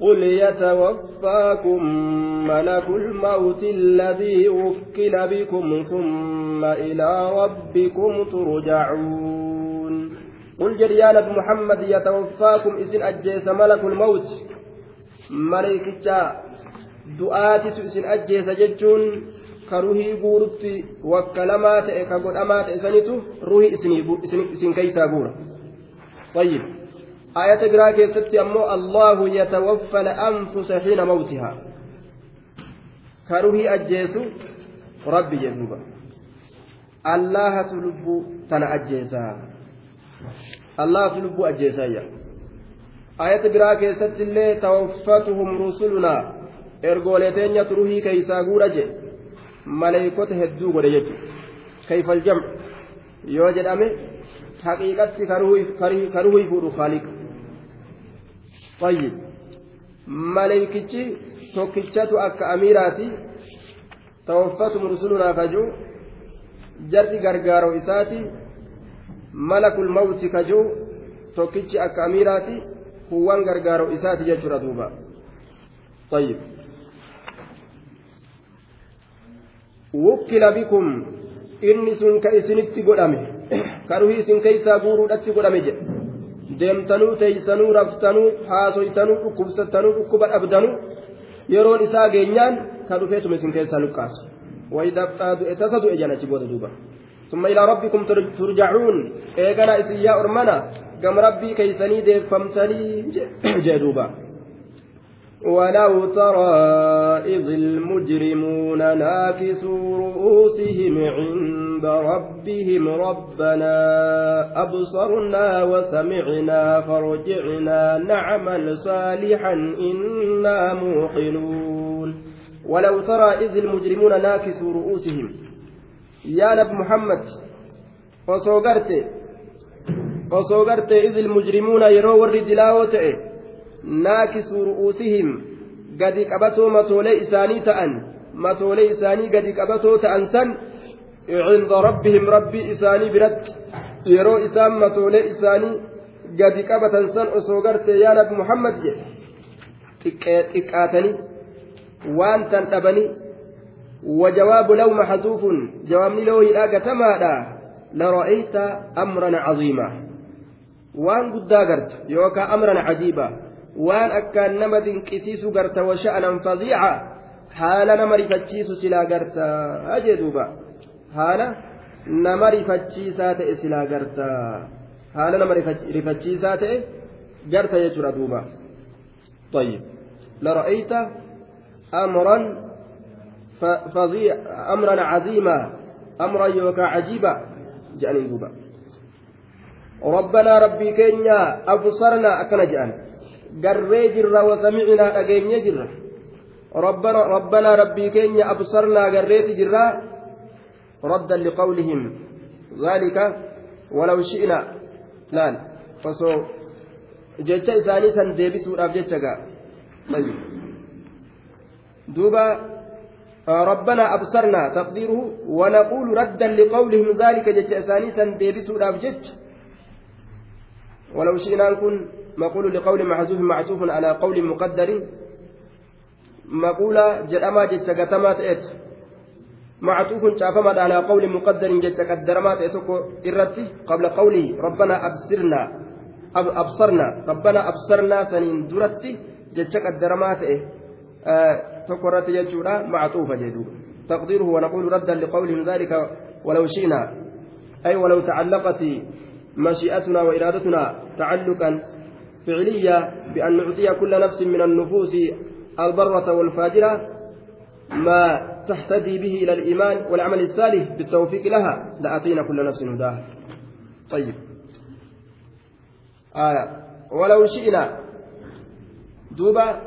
قل يتوفاكم ملك الموت الذي وكل بكم ثم إلى ربكم ترجعون قل جريان محمد يتوفاكم إذن أجيس ملك الموت ملكتا du'aatitu isin ajjeesa jechuun ka ruhii guurutti wakkalamaa ta'e ka godhamaa ta'e sanitu ruhii isin keeysaa guura ayata biraa keessatti ammoo allahu yatawaffa al-anfusa hiina mawtihaa. Ka ruhii ajjeesu rabbi jedhuuba. Allahatu lubbuu tana ajjeesaa allahatu lubbuu ajjeesaa yaa ayata biraa keessatti illee tawaffatuhum rusulunaa ergoolee teenyatu ruhii keeysaa guudha jedhe maleeykota hedduu godhe jechuudha kayfal jamcu yoo jedhame haqiiqatti ka ruhii fuudhu kaaliqa طيب maleeykichi tokkichatu akka amiiraati tawaffatum rusulunaa kajuu jarri gargaaroo isaati malakul mawti kajuu tokkichi akka amiiraati kuwwan gargaaroo isaati jechuudha duuba طيب wukkila bikum inni sun ka isinitti godhame ka ruhii isin keeysaa guuruudhatti godhame jedhe deemtanuu teeysanuu raftanuu haasoytanuu dhukkubsattanuu dhukkuba dhabdanuu yeroon isaa geenyaan ka dhufeetuma isin keessaa luqqaasu وإذا ابتدأ اتسدوا إجانا تبود دوبا ثم إلى ربكم ترجعون إيقنا إسيا أرمنا قم ربي كيسني ديف فمتني جدوبا ولو ترى إذ المجرمون ناكسوا رؤوسهم عند ربهم ربنا أبصرنا وسمعنا فارجعنا نعمل صالحا إنا موقنون. ولو ترى إذ المجرمون ناكسوا رؤوسهم يا نبي محمد فصوغرت فصوغرت إذ المجرمون يروا الرجلاوة naakisuu ru'uusihim gadi qabatoo matoolee isaanii ta'an matoolee isaanii gadi qabatoo ta'an san isaanii biratti yeroo isaan matoolee isaanii gadi qabatan san osoo gartee yaa nabi muhammad jedhe xiqqaatanii waan tan dhabanii وجواب لو محذوف جواب لو يلاقى تمادا لرأيت أمرا عظيما وان قد يوكا أمرا عجيبا nama dinqisiisu garta washa'anan fadiica haala nama rifachiisu silaa garta ajee duuba haala nama rifachiisaa ta'e silaa garta haala nama rifachiisaa ta'e garta jechuudha duuba طيب لرأيت أمرا فظيع أمرا عظيما أمرا يوكا عجيبا جاني دوبا ربنا ربي كينيا أبصرنا أكن جان garree jirra wasamicinaa dhageenye jirra rabbanaa rabbii keenya absarnaa garreeti jirra raddan liqawlihim ذلك ولو شئنا. laal osoo jecha isaanii san deebisuudhaaf jecha gaa duuba ربنا أبصرنا تقديره ونقول ردا لقولهم ذلك جج أساني سن ديبسوا جج ولو شئنا نكون مقول لقول محذوف معطوف على قول مقدر. مقولة جدما جت قتمات إت معطوف شافما على قول مقدر جت قدرمات إتكو إرتي قبل قوله ربنا أبصرنا أب أبصرنا ربنا أبصرنا سنين درتي جت قدرمات آه تقرت يجورا معطوفة جدوب تقديره ونقول ردا لقولهم ذلك ولو شئنا. أي ولو تعلقت مشيئتنا وإرادتنا تعلقا فعلية بأن نعطي كل نفس من النفوس البرة والفاجرة ما تهتدي به إلى الإيمان والعمل الصالح بالتوفيق لها. لأعطينا كل نفس هداها. طيب. آية. ولو شئنا. دوبا.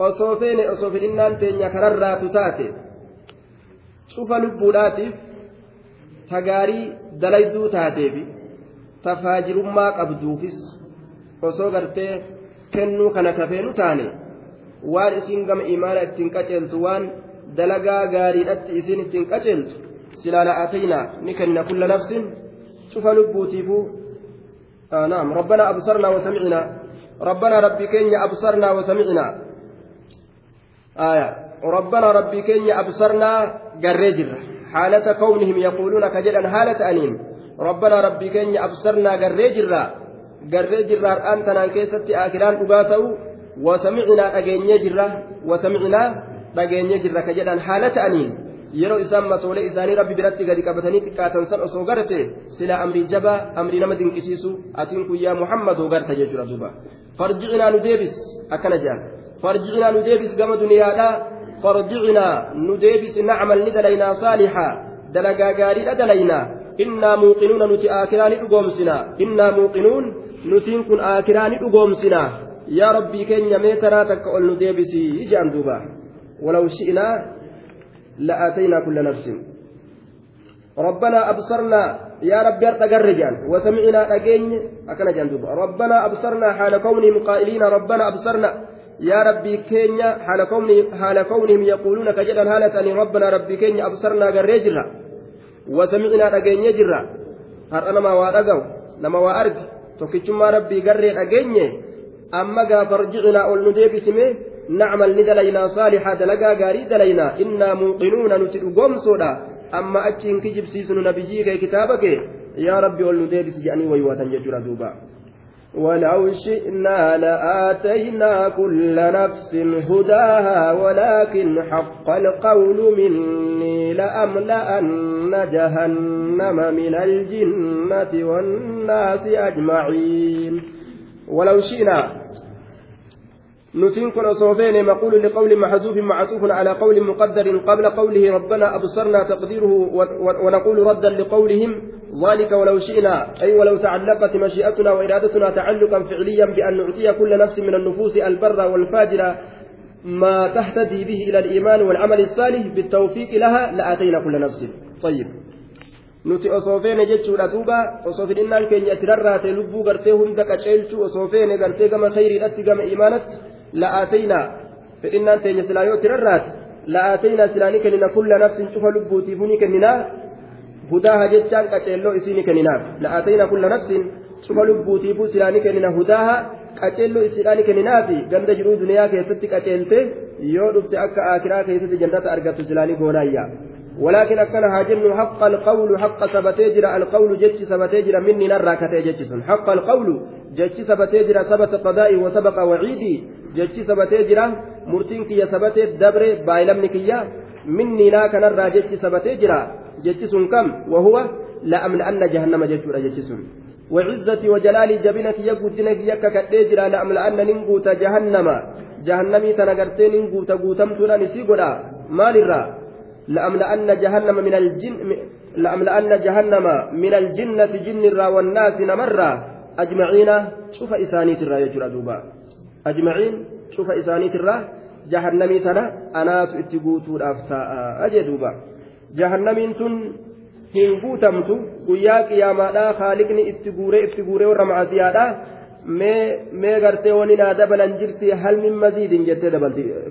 أصوفين أصوفين. تينيا كررا تتاتي شوف لبولاتيف تغاري دليدو تاتيفي تفاجرما قبدوفس osoo gartee kennuu kana kafeenu taane waan isin gama imaana ittiin qaceeltu waan dalagaa gaariidhatti isin ittiin qaceeltu silaa la'ataynaa ni kenna kulla nafsin cufa lubbuutiifuu naam rabbanaa absarnaa wasamicnaa ربنا ربي كينيا أبصرنا وسمعنا آية ربنا ربي كينيا أبصرنا قريجر حالة كونهم يقولون كجدا حالة أنيم ربنا ربي كينيا أبصرنا قريجر قريجر أنت نانكيستي آكلان أباتو وسمعنا أجيني جرة وسمعنا أجيني جرة كجدا حالة isaanii rabbi biratti gadi qabatanii xiqqaatan san osoo garte sila amrii jabaa amrii nama dinqisiisu atiin kun yaa muhammadoo garta jechuudha duuba farjicinaa nu deebis akkana jedhan farjicinaa nu deebis gama duniyaadhaa farjicinaa nu deebis nacmal ni dalaynaa saalixaa dalagaa gaariidha dalaynaa innaa muuqinuuna nuti aakiraa ni dhugoomsinaa innaa muuqinuun nutiin kun aakiraa ni dhugoomsinaa mee taraa takka ol nu deebisii jedhan duuba walaw shi'naa لآتينا كل نفس. ربنا أبصرنا يا رب أرتقر جان وسمعنا أجين أكن جان ربنا أبصرنا حال كونهم قائلين ربنا أبصرنا. يا ربي كينيا حال كونهم حال كونهم يقولون كجدا هالة ربنا ربي كينيا أبصرنا قريجرا وسمعنا أجين يجرا. هر أنا ما وارقوا لما وأرق. توكيتشما ربي قري أجين. أما قافر جعنا أول نديبسمه نعمل ندلينا صالحا دلقا غاري دلينا. إنا موقنون نتلقوم سودا. أما أتشين كجب سيسن نبيجيك كتابك يا ربي والنديبس جاني ويواتا يجر دوبا. ولو شئنا لآتينا كل نفس هداها ولكن حق القول مني لأملأن جهنم من الجنة والناس أجمعين. ولو شئنا. نتين كن مقول لقول محذوف معطوف على قول مقدر قبل قوله ربنا أبصرنا تقديره ونقول ردا لقولهم ذلك ولو شئنا. أي ولو تعلقت مشيئتنا وإرادتنا تعلقا فعليا بأن نعطي كل نفس من النفوس البر والفاجر ما تهتدي به إلى الإيمان والعمل الصالح بالتوفيق لها لآتينا كل نفس. طيب. Nuti osoo feene jechuudha duuba osoo fidhinnaan keenya itti rarraate lubbuu gartee hunda qaceelchuu osoo feene gartee gama khayriidhatti gama imaanatti la'aateynaa fedhinnaan teenya silaa yoo itti rarraate la'aateynaa silaa ni kennina kulla nafsin cufa lubbuutiifuu ni kenninaa hudaaha jechaan qaceelloo isii ni kenninaaf la'aateynaa kulla nafsin cufa lubbuutiifuu silaa ni kennina hudaaha qaceelloo isiidhaa ni kenninaafi ganda jiruu duniyaa keessatti qaceelte yoo dhufte akka aakiraa keessatti jannata argattu silaa ni goonaayyaa ولكن أكن هاجن حق القول حق سبتيجر القول جتش سبتيجر مني نرى كتيجتش حق القول جتش سبتيجر سبت قضائي وسبق وعيدي جتش سبتيجر مرتينك يا سبت دبر بايلمنك يا مني لا كنرى جتش سبتيجر جتش كم وهو لأملأن جهنم جتش جتش وعزتي وجلالي جبنك يقودنك يكك تيجر لأملأن ننقوت جهنم. جهنمي تنقرتين ننقوت قوتمتنا نسيقنا مال الرّ لأملأن جهنم من الجن لأملأن جهنم من الجنة جن الرا والناس نمرا. أجمعين؟ شوف إسانيت الرا يجرى دوبا. أجمعين؟ شوف إسانيت الرا جهنمي تنا. أنا اتقوتو الأفتاء أجي دوبا. جهنمين تن hin guutamtu guyyaa qiyaamaadhaa haaliqni itti guuree itti guuree warra macaasiyaadha mee gartee wani naa dabalan jirti hal min maziidin jettee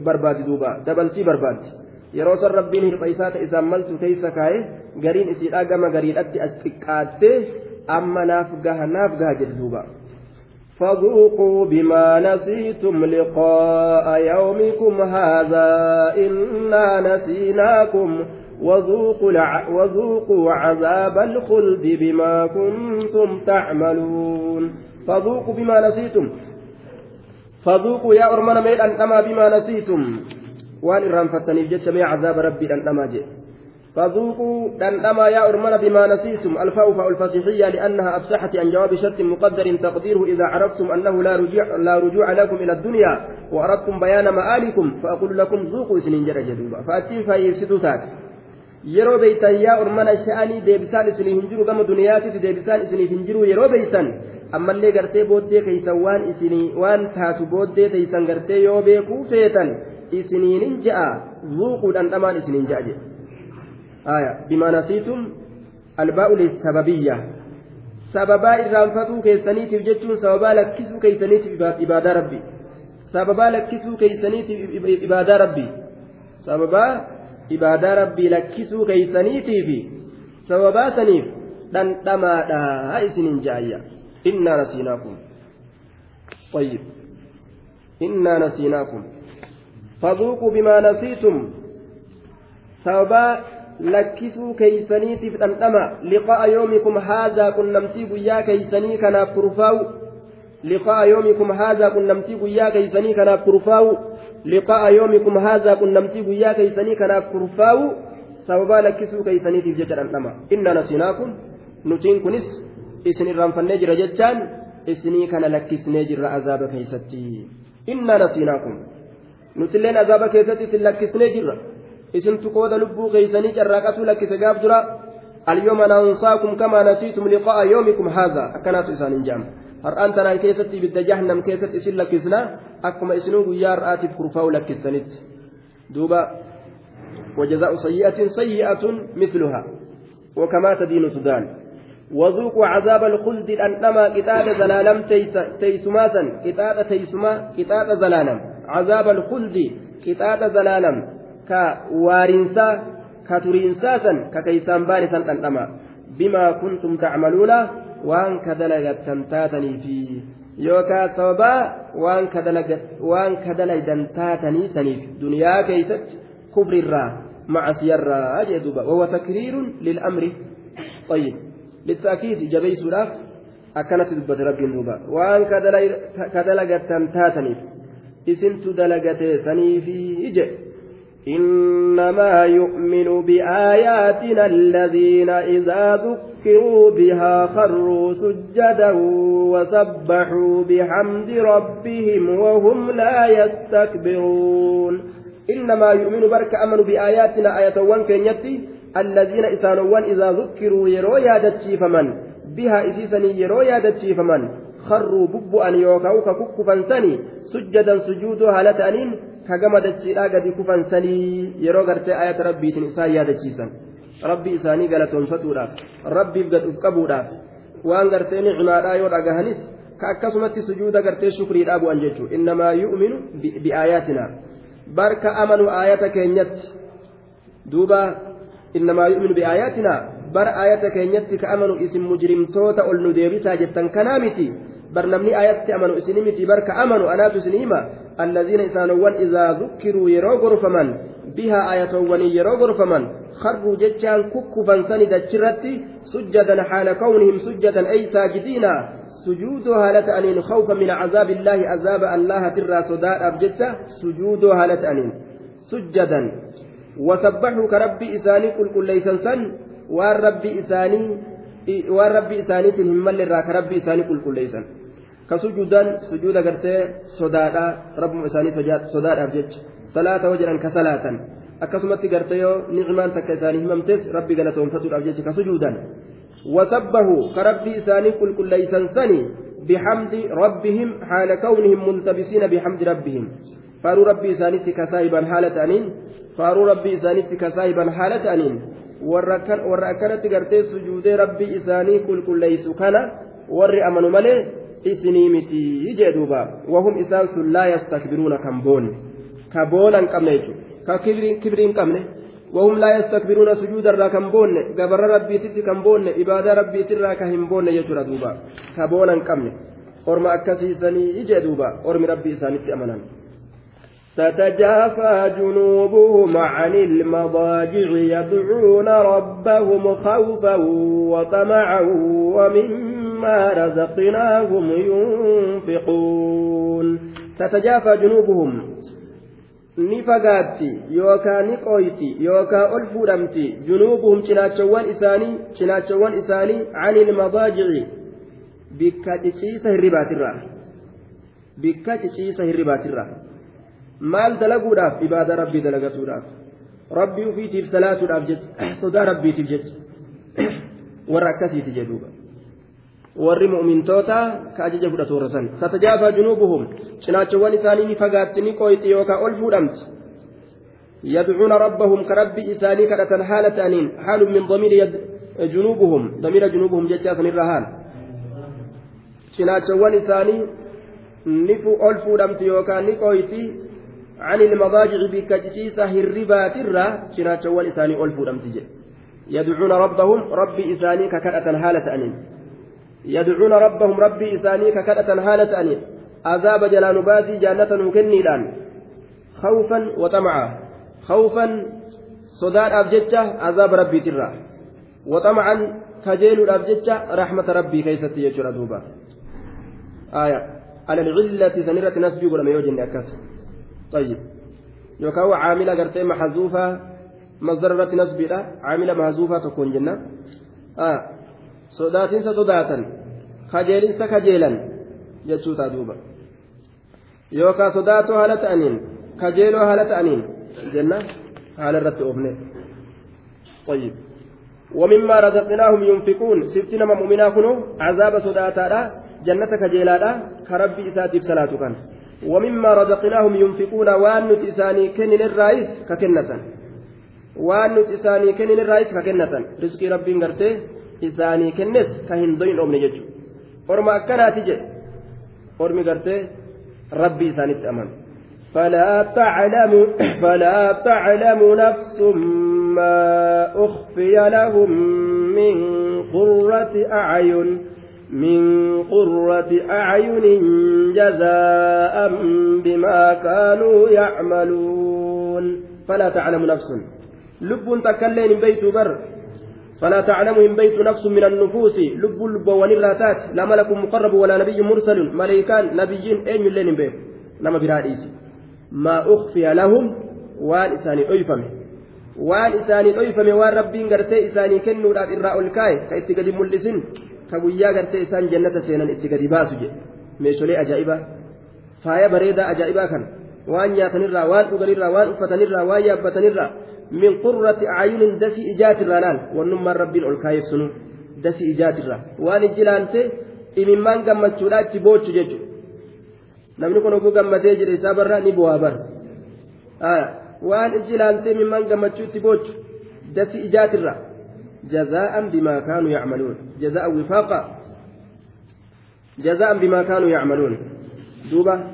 barbaadi duuba dabaltii barbaaddi yeroo san rabbiin hirpha isaa ta isaan maltu keessa kaa'e gariin isiidhaa gama gariidhatti as xiqqaattee amma naaf gaha naaf gaha jedhe duuba فذوقوا بما نسيتم لقاء يومكم هذا إنا نسيناكم وذوقوا. وذوقوا عذاب الخلد بما كنتم تعملون. فذوقوا بما نسيتم. فذوقوا يا أرمنا ميل أنما بما نسيتم. waan irraanfattaniif jecha mee cazaaba rabbii dhandhamaa jedhe فذوقوا دندما يا أرمنا بما نسيتم. الفاء فاء الفصيحية لأنها أفسحت عن جواب شرط مقدر تقديره إذا عرفتم أنه لا رجوع, لا رجوع لكم إلى الدنيا وأردتم بيان مآلكم فأقول لكم ذوقوا سنين جرى جدوبا. فأتين فايسدوا تات yeroo beeytan yaa ormana sha'anii deebisaan isinii hin jiru gama duniyaatitti deebisaan isiniif hin jiru yeroo beeytan ammallee gartee booddee keeysan waan isinii waan taatu booddee teeysan gartee yoo beekuu feetan isiniinin ja'a zuuquudhaan dhamaan isiniin ja'a jedhe aya bimaa nasiitum albaa'u lisababiyya sababaa irraanfatuu keessaniitiif jechuun sababaa lakkisuu keeysaniitiif ibaadaa rabbi sababaa lakkisuu keeysaniitiif ibaadaa rabbi sababaa ibaadaa rabbii lakkisuu keeysaniitiif sababaa saniif dhandhamaadha isiniin ja'ayya innaa nasiinaakum طيب innaa nasiinaakum faduuquu bimaa nasiitum sababaa lakkisuu keeysaniitiif dhandhama liqaa'a yoomikum haazaa qunnamtii guyyaa keeysanii kanaaf kurfaa'u liqaa'a yoomikum haazaa qunnamtii guyyaa keeysanii kanaaf kurfaa'u liqaa'a yoomikum haazaa qunnamtii guyyaa keeysanii kanaaf kurfaa'u sababaa lakkisuu keeysaniitiif jecha dhandhama innaa nasiinaakum nutiin kunis isin irraanfannee jira jechaan isinii kana lakkisnee jirra azaaba keeysatti innaa nasiinaakum nutilleen azaaba keessatti isin lakkisnee jirra isintu qooda lubbuu keeysanii carraaqatuu lakkise gaaf dura اليوم ننساكم كما نسيتم لقاء يومكم هذا أكنات إسان جام har'aan tanaan keessatti ibidda jahannam keessatti isin lakkisna akkuma isinuu guyyaa har'aatiif kurfaa'u lakkistanitti duuba وجزاء سيئة سيئة مثلها وكما تدين تدان وذوقوا عذاب الخلد أنما كتاب زلالم تيسماسا كتاب تيسما كتاب زلالم عذاب الخلد كتاب زلالم كوارنسا كترينساسا ككيسان بارسا أنما بما كنتم تعملون وان كدلغتن تاتني في yookaan sababaa waan kadalagan taatanii saniif duniyaa keeysatti kufrirraa macasiyarraa jee duuba wahuwa takriirun lil'amri طيب للتأكيد جبيس لاف أكنت دبت ربي دوبا وأن كدلغة تاتنيف إسنت دلغة سنيفي إجئ إنما يؤمن بآياتنا الذين إذا ذكروا بها خروا سجدا وسبحوا بحمد ربهم وهم لا يستكبرون. إنما يؤمن برك أمن بآياتنا آية وان كنيتي الذين إسانوان إذا ذكروا يرو يادتشي فمن. بها إسيسني يرو يادتشي فمن. خروا ببؤا يوكاوك ككفا سني سجدا سجودها لتأنين kagama dachiidhaa gadi kufan sanii yeroo gartee ayata rabbiitiin isaan yaadachiisan rabbi isaanii galatoonfatuudhaaf rabbiif gad uf qabuudhaaf waan gartee nicimaadhaa yoo dhagahanis ka akkasumatti sujuuda gartee shukriidhaa bu'an jechuu innamaa yu'minu biaayaatinaa barka amanu aayata keenyatti duuba innamaa yu'minu biaayaatinaa bar aayata keenyatti ka amanu isin mujrimtoota ol nu deebisaa jettan kanaa miti amanu isini miti barka amanu anaatu isin hima. الذين إسانوان إذا ذكروا يرو غرفمن بها آياتوان يرو غرفمن خروا جتشان ككفا سند الشرتي سجدا حال كونهم سجدا أي ساجدين سجودها لتأنين خوفا من عذاب الله عذاب الله ترى صداء أبجتا سجودها لتأنين سجدا وسبحوا كربي إساني كل كل ليسن سن والرب إساني والرب إساني تنهم للراك ربي إساني كل كل ليسن ka sujuudan sujuuda gartee sodaadha rabbuma isaanii sodaadhaaf jecha salaata hoo jedhan ka salaatan akkasumatti gartee yoo nicmaan takka isaanii himamtes rabbi galatoonfatuudhaaf jecha ka sujuudan wasabbahu ka rabbii isaanii qulqulleeysan sani bixamdi rabbihim haala kawnihim multabisiina bixamdi rabbihim faaruu rabbii isaanitti kasaa'iban haala ta'aniin faaruu rabbii isaanitti kasaa'iban haala ta'aniin warra akkanatti gartee sujuudee rabbii isaanii qulqulleeysu kana warri amanu malee isinii miti jee duuba. Wahum isaan sun laa yastakbiruuna kan boonne ka boona hin qabne jechuudha. Ka kibrii hin qabne. Wahum laa yastakbiruuna sujuudarraa kan boonne. Gabarra rabbiititti kan boonne. Ibaadaa rabbiitirraa ka hin boonne jechuudha duuba. Ka boona hin qabne. Orma akkasiisanii jee duuba. Ormi rabbii isaanitti amanan. تتجافى جنوبهم عن المضاجع يدعون ربهم خوفا وطمعا ومما رزقناهم ينفقون تتجافى جنوبهم ni qooyti yookaan ol fuudhamti junuubuhum cinaachawwan isaanii cinaachawwan isaanii anil madaajici bikka ciciisa hirribaatirraa bikka ciciisa hirribaatirraa maal dalaguudhaaf ibaada rabbii dalagatuudhaaf rabbii ufiitiif salaatuudhaaf jecha sodaa rabbiitiif jecha warra akkasiiti jedhuuba warri mu'mintoota ka ajaja fudhatu warra san tatajaafaa junuubuhum cinaachawwan isaanii ni fagaatti ni qooyti yookaan ol fuudhamti يدعون ربهم كرب إساني كرة حالة أنين حال من ضمير يد جنوبهم ضمير جنوبهم جتاس الرهان شناتشوان إساني نفو ألفو دمت يوكا نقويتي عن المضاجع بكتشيسة هربات الرا شناتشوان إساني ألفو دمت يدعون ربهم ربي إساني ككرة حالة أنين. يدعون ربهم ربي إساني ككرة حالة أنين. عذاب جلال باسي جنة نكنيدان خوفا وطمعا. خوفا صدار أبجتة عذاب ربي ترى. وطمعا كجيل أبجتة رحمة ربي كيست يجرى دوبا. آية. على العلة سنرة نسبي ولا يوجد أكاس طيب يوكاو عاملة قرتي محذوفة مصدر رت نسبي عاملة محذوفة تكون جنة آه صداتين صداتا خجيلين سكجيلا جتشوتا دوبا يوكا صداتو هالة تأنين كجيلو هالة تأنين جنة هالة رت أبني طيب ومما رزقناهم ينفقون سبتنا مؤمنا كنو عذاب صداتا جنة كجيلا كربي إساتيف صلاة كان ومما رزقناهم ينفقون وان نتساني كنن الرئيس ككنة وان نتساني كنن الرئيس ككنة رزقي ربي غرتي إساني كنس كهندوين أمني ججو. orma akkanaati jedhe ormi gartee rabbii isaanitti فلا تعلم فلا تعلم نفس ما أخفي لهم من قرة أعين. من قرة أعين جزاء بما كانوا يعملون. فلا تعلم نفس. لب تكلين بيت بر. فلا تعلم إن بيت نفس من النفوس. لب لب ونراتات لا ملك مقرب ولا نبي مرسل. ملائكان نبيين أين لين به؟ نما براديس ما أخفي لهم وان إساني أيفم وان إساني أيفم وان ربين قرتي إساني كنوا الأب إراء الكاي كإتقاد ملسن كويا قرتي إسان جنة سينا إتقاد باسج ميشولي أجائبا فايا بريدا أجائبا كان waan nyaatanirraa waan dhuganirraa waan uffatanirraa waan yaabbatanirraa min qurrati acyunin dasi ijaatirraa laal wannummaan rabbiin ol kaayef sunu dasi ijaatirraa waan ijji laalte imimmaan gammachuudha itti boochu jechu namni kun oguu gammadee jedhe isaa barraa ni bu'aa bar waan ijji laalte imimmaan gammachuu itti boochu dasi ijaatirraa جزاء بما كانوا يعملون جزاء وفاقا جزاء بما كانوا يعملون دوبا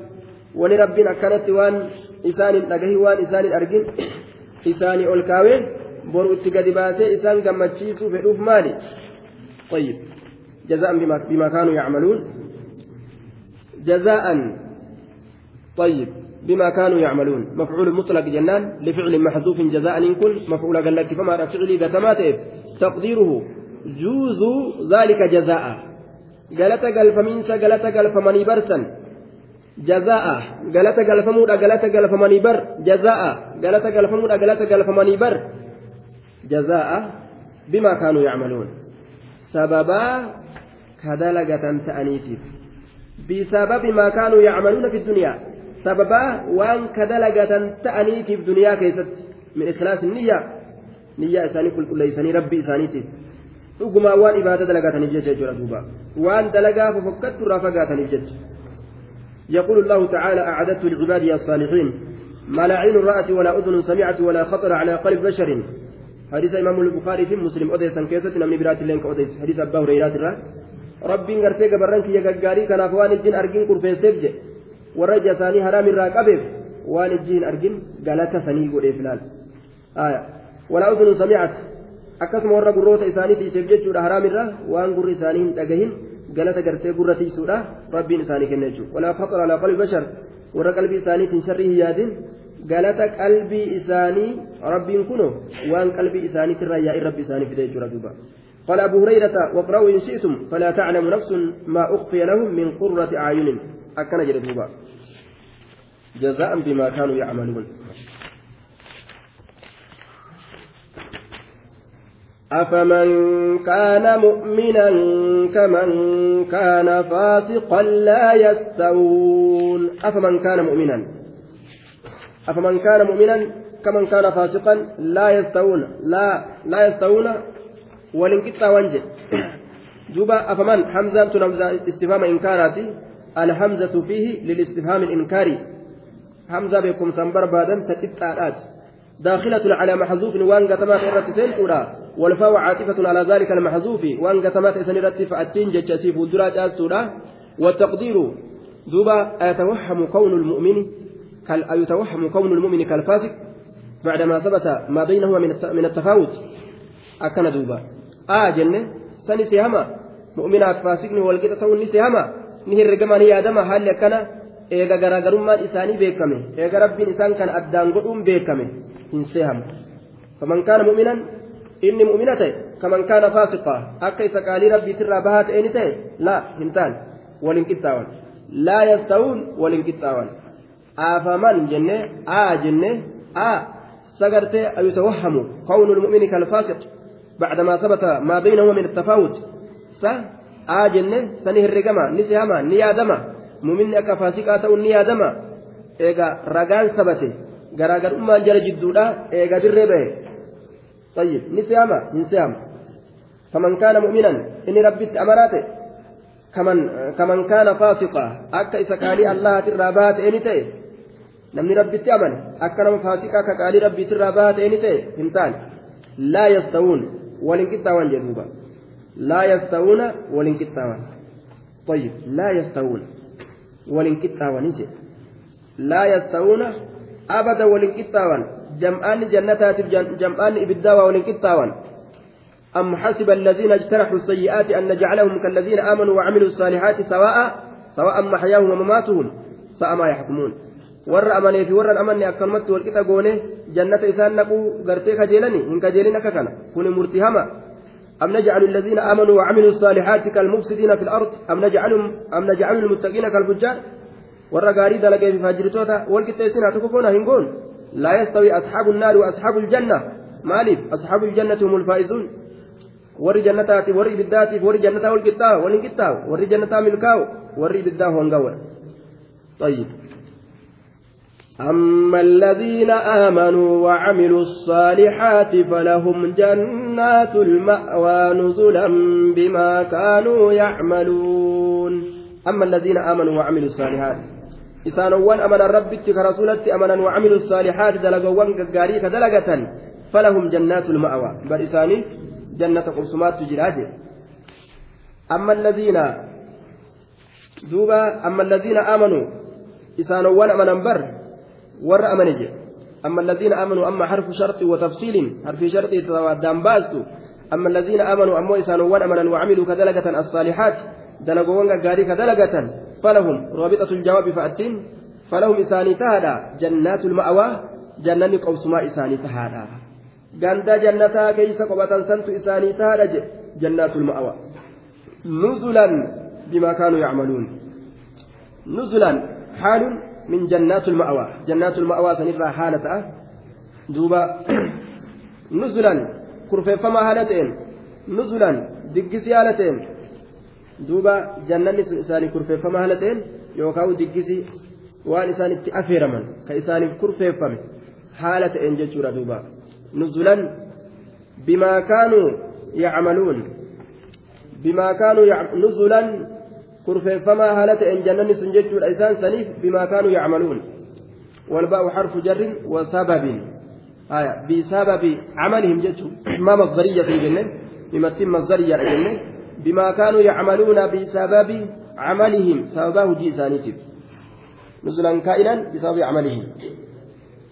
ولربنا كانت وان إسان أجهي وان إسان أرجن isaanii ol kaawee boru itti gadi baasee isaan gammachiisuu fedhuuf maali طيب جزاء بما كانوا يعملون جزاء طيب بما كانوا يعملون مفعول مطلق جنان لفعل محذوف جزاء إن كن مفعول قال لك فما فعلي قتمات تقديره جوز ذلك جزاء قالت قال فمنسى قالت قال فمني برسا jazaa'a galata galfamuudha galata galfamanii bar jazaa'a galata galfamuudha galata galfamanii bar jazaa'a bimaa kaanuu yacmaluun sababaa kadalagatan ta'aniitiif bisababi maa kaanuu yacmaluuna fi dunyaa sababaa waan kadalagatan ta'aniitiif duniyaa keessatti min ikhlaasi niyya niyyaa isaanii qulqulleeysanii rabbii isaaniitiif dhugumaa waan ibaada dalagataniif jecha jechuudha duuba waan dalagaa fofokkattu irraa fagaataniif jecha يقول الله تعالى أعددت لعبادي الصالحين ما لا عين رأت ولا أذن سمعت ولا خطر على قلب بشر حديث إمام البخاري في مسلم أوديس كيسة نمني برات اللين كأوديس حديث أبا هريرة ربي غرتي قبرنك يا غغاري كان أفوان الجن أرجين كرفين سبجة ورجع ثاني حرام الراقبه وان الجن أرجين قالت ثاني قول فلان آية ولا أذن سمعت أكسم ورا قروت إساني في سبجة حرام الرا وان قر إساني تجهين galata gartee gurra tiisuudha rabbiin isaanii kenna jechuudha walaa faqra alaa qalbi bashar warra qalbii isaaniitiin sharrii hin yaadin galata qalbii isaanii rabbiin kuno waan qalbii isaaniitirraa yaa'in rabbi isaanii fide jechuudha duuba قال أبو هريرة واقرأوا إن شئتم فلا تعلم نفس ما أخفي لهم من قرة أعين أكن جلدوبا جزاء بما كانوا يعملون أفمن كان مؤمنا كمن كان فاسقا لا يستوون أفمن كان مؤمنا أفمن كان مؤمنا كمن كان فاسقا لا يستوون لا لا يستوون ولنكتا وانجل جوبا أفمن حمزة تنمزة استفهام إنكاراتي الحمزة فيه للاستفهام الإنكاري. حمزة بكم سنبر بادا تتبتعات داخلة على محذوف وان قتمات إرتسين والفاء عاطفة على ذلك المحذوف. وأن قسمات سنرت فأتين جتشاسي فولدرات أسورة والتقدير دوبا أيتوهم كون المؤمن كال أيتوهم كون المؤمن كالفاسق؟ بعدما ثبت ما بينهما من التفاوت. أكن دوبا آه جنة سني سيهما مؤمنات فاسقني والقطة توني سيهما نهر رقما نيادما هل يكنا eega garaagarummaan isaanii beekame eega rabbiin isaan kan addaan godhuun beekame hin seehamu faman kaana mu'minan inni mu'mina ta'e kaman kaana faasiqaa akka isa qaalii rabbiitirraa bahaa ta'e ni ta'e laa hin taane waliin qixxaawan laa yasta'uun waliin qixxaawan aafaman jenne aa jenne aa sagartee ayutawahhamu qawnu lmu'mini kalfaasiq بعدما ثبت ما بينهما من التفاوت س آ جنة سني هرقما نسيهما نيادما muminni akka faasiqaa ta'uun ni yaadama eega ragaan sabate garaagarummaan jala jidduudha eega dirree bahe طيب ni se'ama hin se'ama faman kaana mu'minan inni rabbitti amaraate kaman kaman kaana faasiqaa akka isa qaalii allahatirraa baha ta'e ni ta'e namni rabbitti amane akka nama faasiqaa akka qaalii rabbiitirraa baha ta'e ni ta'e hin yastawuuna waliin qixxaawan طيب لا يستوون yasta'uuna abada waliin qixxaawan jam'aanni jannataatiif jam'aanni ibiddaa waa waliin qixxaawan أم حسب الذين اجترحوا السيئات أن نجعلهم كالذين آمنوا وعملوا الصالحات سواء سواء محياهم ومماتهم ساء ما يحكمون warra amanee fi warra amanne akkanumatti walqixa goone jannata isaan naquu gartee kajeelani hin kajeelin akka kana kun murtii hama أم نجعل الذين آمنوا وعملوا الصالحات كالمفسدين في الأرض؟ أم نجعلهم أم نجعل المتقين كالفجار؟ والرقاري دلقي في فاجرتوتا والكتيسين هتكفون هنقول لا يستوي أصحاب النار وأصحاب الجنة. مالف أصحاب الجنة هم الفائزون. warri ibiddaatiif warri jannataa wal qixxaawu waliin qixxaawu warri jannataa milkaa'u warri ibiddaa hongawa طيب. أما الذين آمنوا وعملوا الصالحات فلهم جنات المأوى نزلا بما كانوا يعملون. أما الذين آمنوا وعملوا الصالحات إسانوان أمن الرب كرسولة أمنا وعملوا الصالحات دلقوان قاري كدلقة فلهم جنات المأوى. بل إساني جنة قرسمات تجراجه أما الذين دوبا أما الذين آمنوا إسانوان أمنا بر warra amane jedhe أما الذين آمنوا أما حرف شرط وتفصيل حرف شرط دام باسطو أما الذين آمنوا أما إسانوا أمنا وعملوا كدلقة الصالحات دلقوا غاري كدلقة فلهم رابطة الجواب فأتين فلهم إساني تهدى جنات المأوى جنة قوسما إساني تهدى غندا جنتا كيس قبة سنت إساني تهدى جنات المأوى نزلا بما كانوا يعملون نزلا حال min jannaatul ma'awaa jannaatul ma'awaa sanirraa haala ta'a duuba nuzulan kurfeeffamaa haala ta'een nuzulan diggisii haala ta'een duuba jannanni sun isaanii kurfeeffamaa haala ta'een yookaan diggisii waan isaan itti affeeraman kan isaaniif kurfeeffame haala ta'een jechuudha duuba nuzulan bimaa kaanuu yacmaluun nuzulan كرفيفما هالة إن جنن سنجد الإنسان سنيف بما كانوا يعملون والباء حرف جر وسبب آية بسبب عملهم جدوا ما مصدرية في الجنة بمثل مصدرية الجنة بما كانوا يعملون بسبب عملهم سببه جيسانيتب نزلا كائنا بسبب عملهم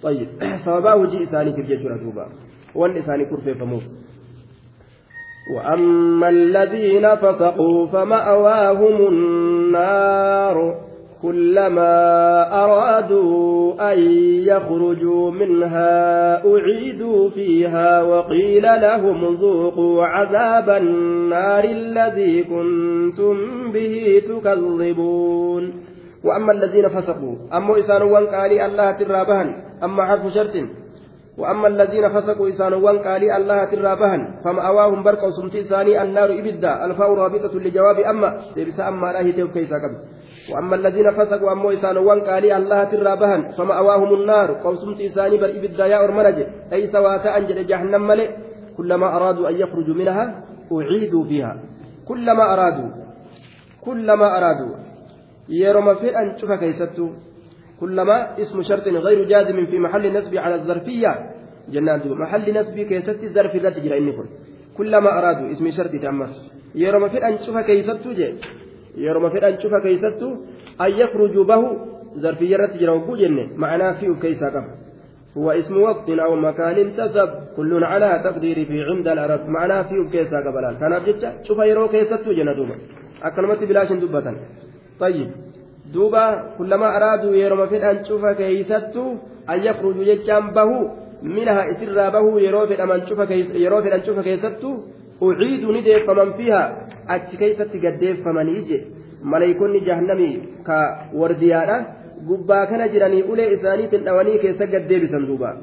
طيب سببه جيسانيتب جدوا دوبا وان إساني كرفيفموه وأما الذين فسقوا فمأواهم النار كلما أرادوا أن يخرجوا منها أعيدوا فيها وقيل لهم ذوقوا عذاب النار الذي كنتم به تكذبون. وأما الذين فسقوا أما إسان وانقالي الله ترابهن أما حرف شرط وأما الذين فسقوا إسانوان قالي الله ترابهن فمأواهم برقوا سمتي إساني النار إبدا الفاء رابطة لجواب أما تبس أما لا هي كيسا وأما الذين فسقوا أما إسانوان قالي الله ترابهن فمأواهم النار قو سمتي إساني بر إبدا يا أرمنج أي سواء أنجل جهنم ملئ كلما أرادوا أن يخرجوا منها أعيدوا فيها. كلما أرادوا كلما أرادوا. يرمى في أن شوف كيستو. كلما اسم شرط غير جازم في محل نسب على الظرفية. جنان دوب محل نسب كيست الظرف ذات جرى إني كلما أرادوا اسم شرط تأمر. يرمى في أن شوف كيست يرمى في أن شوف كيست أن يخرج به ظرفية تجرى وقو جنة. معناه فيه كيس هو اسم وقت أو مكان انتسب. كل على تقدير في عند العرب. معناه فيه كيس قبل كان أبجد شوف يرو كيست جنة دوبا أكلمت بلاش دبة طيب. Duuba kullamaa araaduu yeroma fedhan cufa keeysattu an yakhrujuu jechaan bahu minaha isirraa bahuu yeroo fedhaman cufa keessattu uciiduu ni deeffaman fiiha achi keeysatti gaddeeffamanii je maleeykonni jahannamii ka wardiyaadha gubbaa kana jiranii ulee isaaniitiin dhawanii keessa gaddeebisan duuba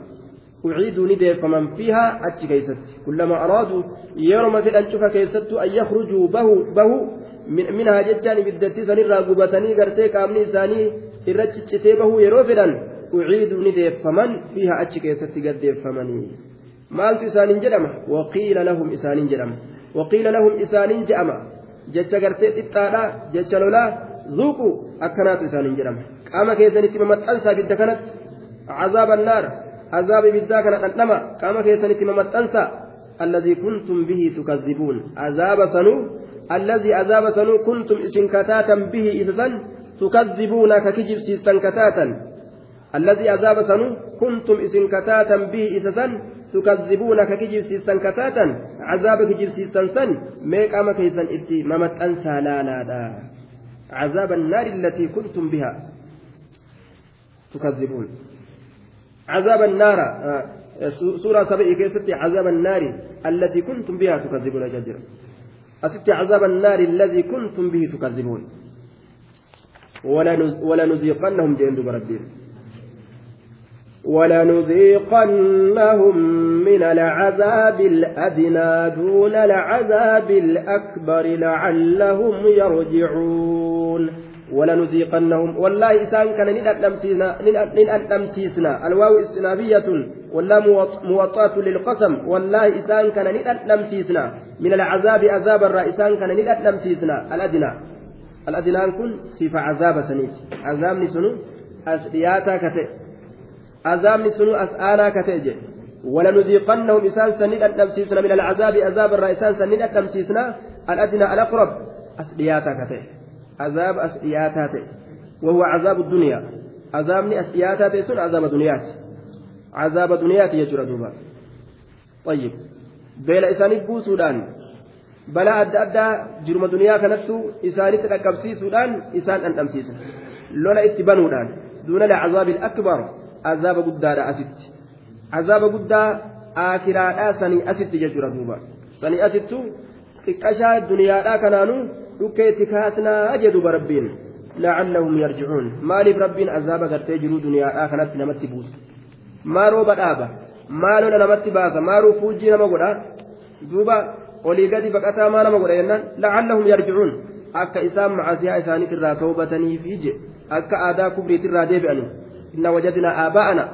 uciiduu ni deeffaman fiiha achi keeysatti kullama araaduu yeroma fedhan cufa keessattu an yakhrujuu bahu minhaa jechaan ibiddatti sanirraa gubatanii gartee qaamni isaanii irra ciccitee bahuu yeroo fedhan uciiduu ni deeffaman fiiha achi keessatti gaddeeffamanii maaltu isaaniin jedhama waqiila lahum isaaniin jedhama waqiila lahum isaaniin je'ama jecha gartee xixxaadha jecha lolaa zuuqu akkanaatu isaaniin jedhama qaama keessanitti mamaxxansaa ibidda kanatti cazaaba annaar عذاب kana dhandhama qaama keessanitti mamaxxansa الذي كنتم به تكذبون عذاب سنو الذي عذاب سنو كنتم إسن كتاتا به إذا تكذبون ككجب سيستن كتاتا الذي عذاب سنو كنتم إسن به إذا تكذبون ككجب سيستن عذاب كجب سيستن سن ميك أما كيسن إتي ممت أنسى لا لا لا. عذاب النار التي كنتم بها تكذبون. عذاب النار سورة سبعي كيست عذاب النار التي كنتم بها تكذبون جدير. أست عذاب النار الذي كنتم به تكذبون. ولنذيقنهم جند بربهم ولنذيقنهم من العذاب الأدنى دون العذاب الأكبر لعلهم يرجعون. ولنذيقنهم والله إسان كان ننألمسيسنا الواو استنابية ولا موطأة للقسم. والله إسان كان ننألمسيسنا من العذاب عذاب الرئيسان كان ننألمسيسنا الأدنى. الأدنى كن صفة عذاب سنيت. عذاب نسنو أسرياتا كتئ. عذاب سنو أسآنا كتئ ولنذيقنهم إسان سنين التمسيسنا من العذاب عذاب الرئيسان سنين التمسيسنا الأدنى الأقرب. أسرياتا كتئ. عذاب أسرياتا وهو عذاب الدنيا. عذابني أسرياتا سن عذاب دنيات عذاب دنيات يجرى دوبا طيب بين إساني بوسودان balaa adda addaa jiruma duniyaa kanattu isaanitti dhaqqabsiisuudhaan isaan dhandhamsiisa lola itti banuudhaan duuna lacazaabi akbar azaaba guddaadha asitti azaaba guddaa aakiraadhaa sanii asitti jechuudha duuba sanii asittu xiqqashaa duniyaadhaa kanaanuu dhukkee itti kaasnaa jedhuba rabbiin lacallahum yarjicuun maaliif rabbiin azaaba gartee jiruu duniyaadhaa kanatti namatti buusa maa rooba dhaaba maa lola namatti baasa maaruu fuujjii nama godha duuba olii gadi baqataa maa nama godha jennaan lacallahum yarjicuun akka isaan macasiyaa isaaniitirraa toobataniif ije akka aadaa kubriitirraa deebi'anii inna wajadnaa aabaa'ana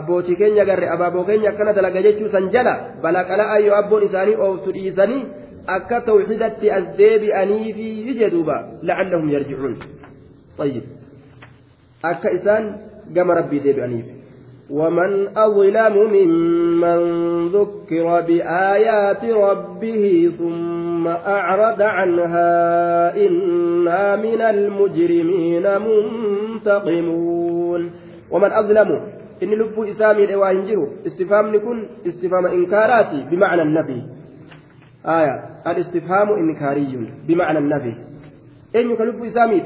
abbootii keenya garre abaaboo keenya akkana dalaga jechuu san jala balaqala'aa yoo abboon isaanii ooftu dhiisanii akka tawxidatti as deebi'aniifi ije duuba lacallahum yarjicuun طيب akka isaan gama rabbii deebi'aniif ومن أظلم ممن ذكر بآيات ربه ثم أعرض عنها إنا من المجرمين منتقمون. ومن أظلم إن لب إسامي الإواهنجر استفهام نكون استفهام إنكاراتي بمعنى النبي. آية الاستفهام إنكاري بمعنى النبي. أين كلب إسامي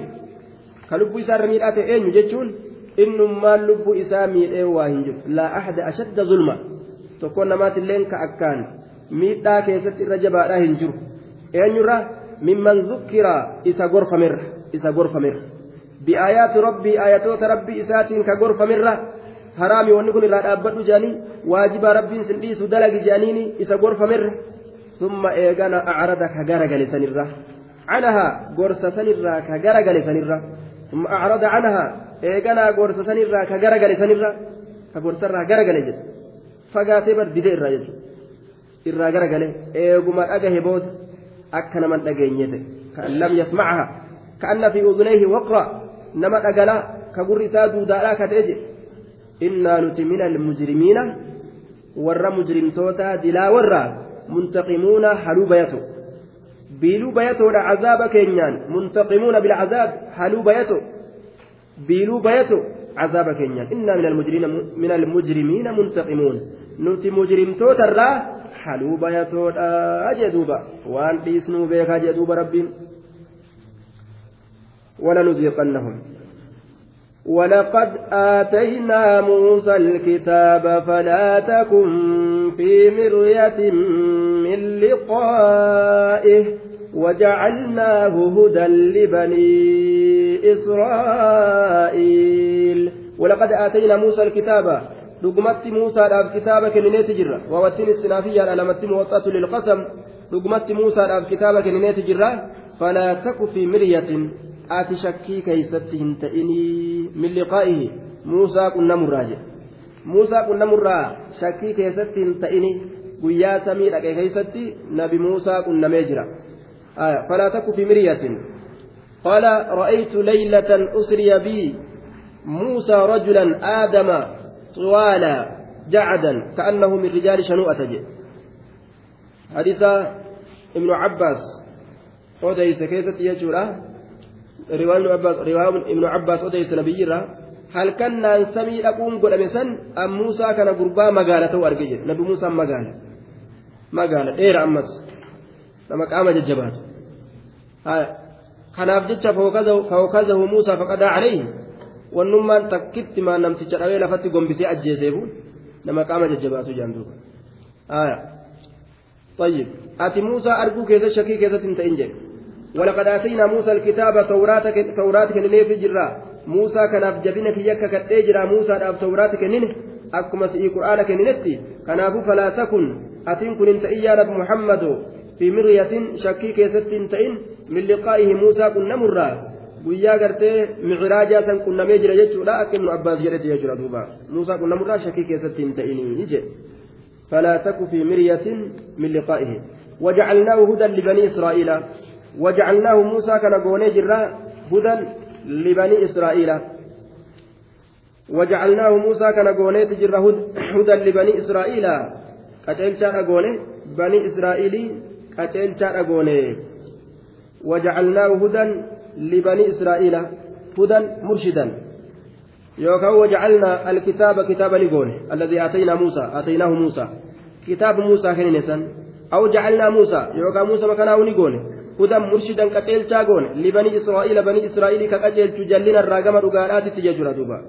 كلب إسامي أين جتشون. Innummaan lubbuu isaa miidhee waa hin jiru laa ahada ashadda zulma tokko namaatilleen ka akkaan miidhaa keessatti irra jabaadhaa hin jiru eenyurra mimman zukkira isa gorfamirra isa gorfamirra bi'aayaati rabbii aayatoota rabbii isaatiin ka gorfamirra haraami wanni kun irraa dhaabbadhu jedhanii waajibaa rabbiin sin dhiisu dalagi jedhaniini isa gorfamirra summa eegana acrada ka garagale sanirra canahaa gorsa sanirraa ka garagale sanirra summa acrada canahaa eeganaa gorsa sanirraa ka garagale sanirra ka gorsarraa garagale jedhe fagaatee bar didee irraa jechuudha irraa garagale eeguma dhagahe booda akka naman dhageenye ta'e kan lam yasmacaha ka anna fi udunayhi waqra nama dhagalaa ka gurri isaa duudaadhaa ka ta'e jedhe innaa nuti min almujrimiina warra mujrimtoota dilaa warraa muntaqimuuna haluu bayato biiluu bayatoodha cazaaba keenyaan muntaqimuuna bilcazaab haluu bayato biiluu bayatu عذاب كينيا إنا من المجرمين من المجرمين منتقمون. نتي مجرمتوت الرا حلو بيتوت أجدوبا وأن تيسنوا بيك أجدوبا ربين ولنذيقنهم. ولقد آتينا موسى الكتاب فلا تكن في مرية من لقائه. وجعلناه هدى لبني إسرائيل ولقد آتينا موسى الكتاب لقمت موسى الأب كتابك كنينيت جرة ووتين السنافية على متن وطأة للقسم لقمت موسى الأب كتابك كنينيت جرة فلا تك في مرية shakkii keeysatti hin ta'inii min liqaa'ihi muusaa qunnamurraa jedhe muusaa qunnamurraa shakkii keessatti hin ta'ini guyyaa samii dhaqe keeysatti nabi muusaa qunnamee jira falaa takku fi miryatin qaala ra'aytu laylatan usriya bii موسى رجلا آدم طوالا جعدا كأنه من رجال شنوءة جئ حديث ابن عباس وديس كيست يجورا riwaan ibnu cabbaas odeyse nabiyyirra halkannaan samii dhaquun godhame san an muusaa kana gurbaa magaala ta'u arge jedhe nabi muusaan magaala magaala dheera ammas nama qaama jajjabaatu kanaaf jecha fawkazahu muusaa faqadaa calayhi wannummaan takkitti maan namticha dhawee lafatti gombisee ajjeeseefu nama qaama jajjabaatu jaanduuba طيب. أتي موسى أرجو كذا شكي تنتين جد ولقد آتينا موسى الكتاب توراتك توراتك كنني في جرا موسى كان جبينك يكا كتجرا موسى أب توراتك كنني أكما سئي قرآنك كننتي كنافو فلا تكن. أتين كن إنت إيا محمد. في مرية شكي كيست تئن من لقائه موسى كن نمرا guyyaa gartee micraajaa san qunnamee jira jechuudha akka ibnu abbaas jedhete jechuudha duuba muusaa qunnamurraa shakkii keessatti hin ta'inii jedhe falaa taku fi miryatin min liqaa'ihi wajacalnaahu hudan libanii israa'iila وجعلناه موسى كان قوني جرا هدى لبني إسرائيل وجعلناه موسى كان قوني جرا هدى لبني إسرائيل قتل شاء قوني بني إسرائيل قتل شاء قوني وجعلناه هدى لبني إسرائيل هدى مرشدا. يوكا وجعلنا الكتاب كتابا لقونه الذي آتينا موسى آتيناه موسى. كتاب موسى كنيسا أو جعلنا موسى يوكا موسى مكانه نقونه هدى مرشدا كقيلشا قول لبني إسرائيل بني إسرائيل كقجل تجلنا الراقم رقارات تججر دوبا.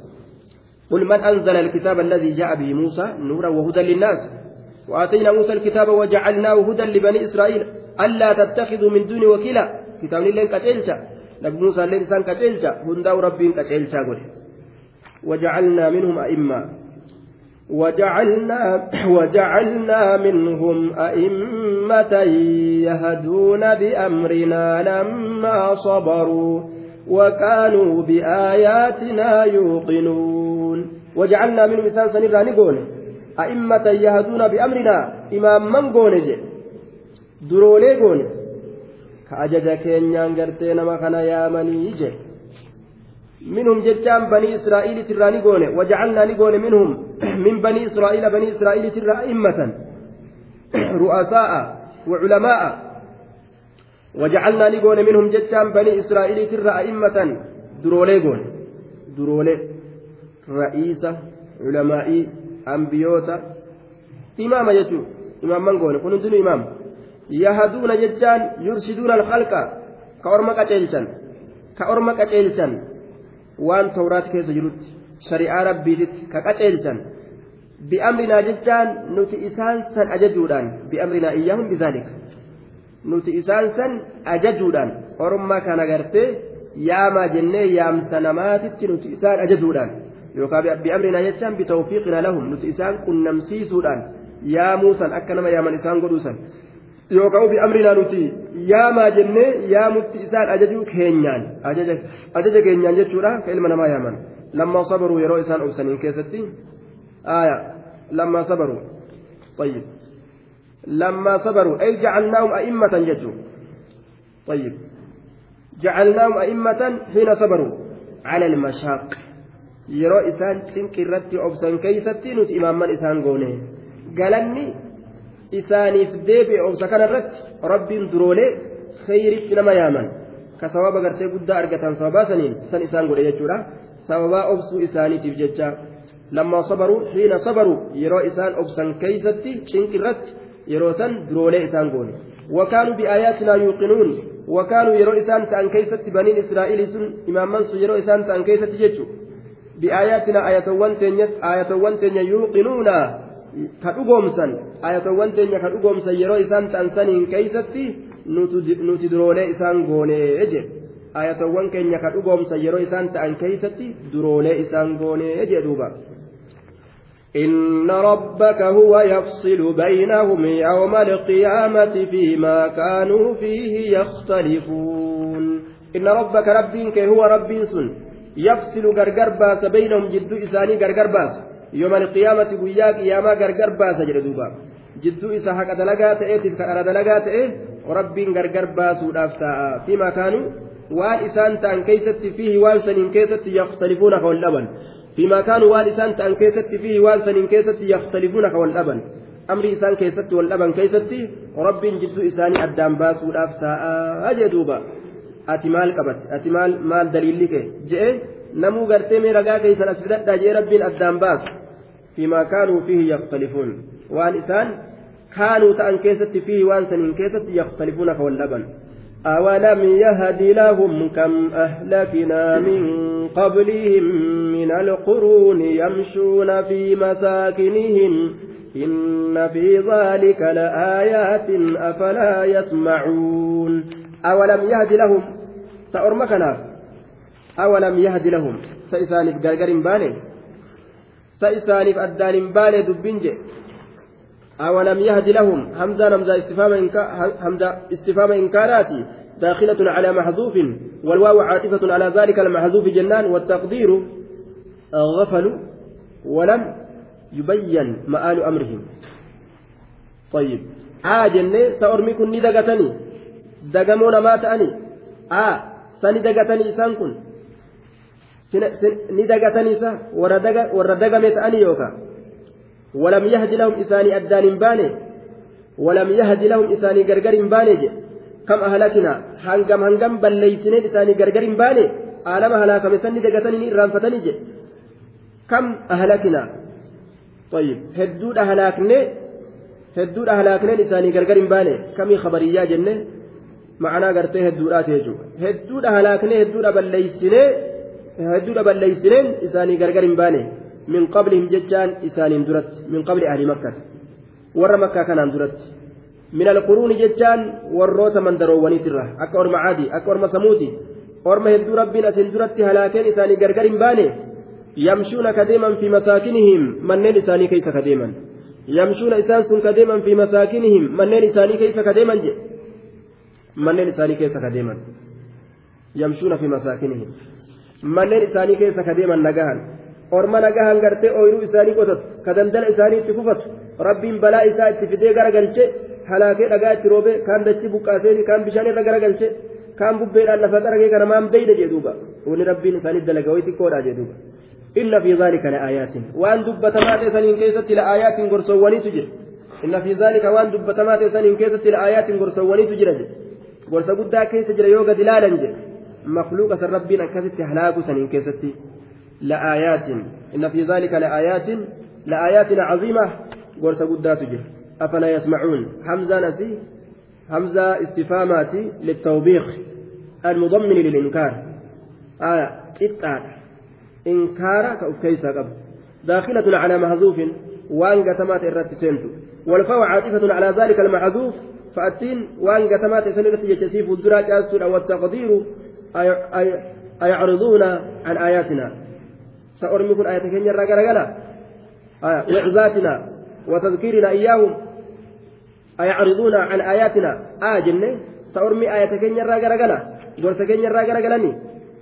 قل من أنزل الكتاب الذي جاء به موسى نورا وهدى للناس. وآتينا موسى الكتاب وجعلناه هدى لبني إسرائيل. ألا تتخذوا من دون وكيلا. كتاب لين كتلشا نبي موسى لين سان كتلشا هدى ربين كتلشا قول وجعلنا منهم أئمة. وجعلنا وجعلنا منهم أئمة يهدون بأمرنا لما صبروا وكانوا بآياتنا يوقنون. وجعلنا منهم إنسان سنرى نقول. أئمة يهدون بأمرنا. إمام من قول درولي قول كأجج كينيان قرتين ما كان يا مني منهم جتان بني إسرائيل تراني قول وجعلنا نقول منهم من بني إسرائيل بني إسرائيل ترى أئمة رؤساء وعلماء وجعلنا نقول منهم جتان بني إسرائيل ترى أئمة درولي قول درولي رئيسة علماء أنبيوتا إمام يجو إمام من قول كن دون إمام يهدون جتان يرشدون الخلق كأرمك أجلشان كأرمك أجلشان وان توراة كيس جلوت shari'aa rabbiititti ka qaceelchan bi'amrinaa jechaan nuti isaan san ajajuudhaan bi'amrinaa iyyaahum bizaalika nuti isaan san ajajuudhaan orma kana gartee yaamaa jennee yaamsa namaatitti nuti isaan ajajuudhaan yookaan bi'amrinaa jechaan bitawfiiqina lahum nuti isaan qunnamsiisuudhaan yaamuu san akka nama yaaman isaan godhuu san yookaan bi'amrinaa nuti yaamaa jennee yaamutti isaan ajajuu keenyaan ajaja keenyaan jechuudha ka ilma namaa yaaman. لما صبروا يروا إسان أبسنين كيستي آية لما صبروا طيب لما صبروا أي جعلناهم أئمة جدوا طيب جعلناهم أئمة حين صبروا على المشاق yeroo isaan cinqi irratti obsan keeysatti nuti imaamman isaan goone galanni isaaniif deebi'e obsa kana irratti rabbiin duroolee kheyritti nama yaaman ka sababa gartee guddaa argatan sababaa saniin san isaan godhe jechuudha sababaa obsuu isaaniitiif jecha lammaa sabaruu xiina sabaruu yeroo isaan obsan keeysatti cinqirratti yeroo san duroolee isaan goone wakaanuu biaayaatinaa yuuqinuun wakaanuu yeroo isaan ta'an keeysatti baniin israa'iilii sun imaamman sun yeroo isaan ta'an keeysatti jechu bi'aayaatina aayatowwan teenya yuuqinuuna ka dhugoomsan aayatowwan teenya ka dhugoomsan yeroo isaan ta'an saniin keeysatti nuti duroolee isaan goonee jedhe aayatowwan keenya ka dhugoomsan yeroo isaan ta'an keeysatti duroolee isaan goonee jedhe duuba إن ربك هو يفصل بينهم يوم القيامة فيما كانوا فيه يختلفون إن ربك ربك هو رب سن يفصل غرغر باس بينهم جدو إساني غرغر باس يوم القيامة قياك ياما غرغر باس جلدوبا جدو إسا حق دلقا تأتي فكرة دلقا تأتي ورب غرغر باس ودافتا فيما كانوا وان إسان تان كيست فيه وان سنين كيست يختلفون قول لبن فيما كانوا وان إسان تأن كيست فيه وان سنين كيست يختلفون والأبن أمري إسان كيست والأبن كيست رب جبت إساني أدام باس والأفساء أجدوبا أتي مال قبت أتي مال مال دليل لك. جئ نمو قرتي من رقا كيسا أسفدت جئ رب أدام باس. فيما كانوا فيه يختلفون. إسان كانوا تأن كيست فيه وان سنين كيست يختلفون والأبن أولم يهد لهم كم أهلكنا من قبلهم من القرون يمشون في مساكنهم. إن في ذلك لآيات أفلا يسمعون. أولم يهد لهم؟ سأرمكنا. أولم يهد لهم؟ سيسانف قرقر بالي سيسانف أدان بالي دبنجي أولم يهد لهم همزة همزة استفهام همزة استفهام إنكاراتي داخلة على محذوف والواو عاطفة على ذلك المحذوف جنان والتقدير غفلوا ولم يبين مآل أمرهم. طيب. آه جنة سأرميكم ندقتني. دقمون ما تأني آه سني دقتني إسان كن ندقتني سا ورا دقمت أني يوكا. ولم يهد لهم إساني أدان باني ولم يهد لهم إساني غرغر باني كم أهلكنا؟ هنغم هنغم بليسنين إساني غرغر باني عالم هلاك مسني دقتني رانفتني جي. كم أهلكنا؟ طيب هدود أهلاكني هدود أهلاكني إساني غرغر باني. كمي خبرية جنة؟ معنaa gartee hedduudhaati jechuudha hedduudha halaaknee hedduudha balleeysinee hedduudha balleeysineen isaanii gargar hin baane. من قبلهم ججان إسانين درت من قبل أهل مكة ور مكة كان درت من القرون ججان وروت من درووني ترى أكا أرم عادي أكا أرم سموتي أرم هدو ربنا سندرت هلاكين إساني قرقر باني يمشون كديما في مساكنهم منين إساني كيف كديما يمشون إسان سن كديما في مساكنهم منين إساني كيف كديما منين إساني كيف كديما يمشون في مساكنهم منين إساني كيف كديما نجاهن orma nagahan gartee ooyiruu isaanii qotatu ka daldala isaanii itti kufatu rabbiin balaa isaa itti fidee garagalche halaakee dhagaa itti roobee kaan dachii buqqaasee kaan bishaan irra garagalche kaan bubbeedhaan lafa qaragee kana maan beeyda jedhuuba wani rabbiin isaanii dalaga wayi xiqqoodha jedhuuba inna fi zaalika la'aayaatin waan dubbatamaa ta'e saniin keessatti la'aayaatin gorsowwaniitu jira inna fi zaalika waan dubbatamaa ta'e saniin keessatti la'aayaatin gorsowwaniitu jira gorsa guddaa keessa jira yoo gad ilaalan jedhe makluuqa san rabbiin akkasitti halaaku saniin keessatti لآيات. إن في ذلك لآيات. لآيات عظيمة. قرص قدات أفلا يسمعون. حمزة نسي. حمزة استفهامات للتوبيخ. المضمن للإنكار. آية. إتآت إنكار كأفكيسا قبل. داخلة على محذوف وان قتمات إرات سنتو والفاء عاطفة على ذلك المحذوف فأتين. وان قتمات سنرت يجسيف الدراج والتقدير أيعرضون عن آياتنا. سأرمي كن آية كين يرى غرغلا آية وعظاتنا وتذكيرنا إياهم. أيعرضون عن آياتنا. آه جنة. سأرمي آية كين يرى غرغلا قرص كين يرى غرغلني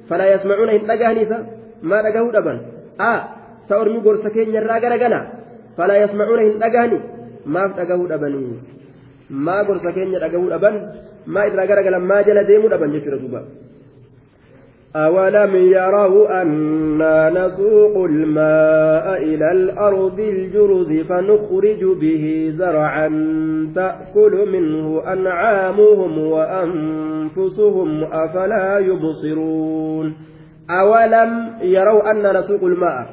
فلا يسمعون إن دقانيسا ما دقهوا دبن. آه سأرمي قرص كين يرى غرغلا فلا يسمعون إن دقاني ما دقهوا دبني ما قرص كين يرى دبن. ما إذا غرغلا ما جل ديمو دبن جتر دوبا. أولم يروا أنا نسوق الماء إلى الأرض الجرز فنخرج به زرعا تأكل منه أنعامهم وأنفسهم أفلا يبصرون أولم يروا أنا نسوق الماء؟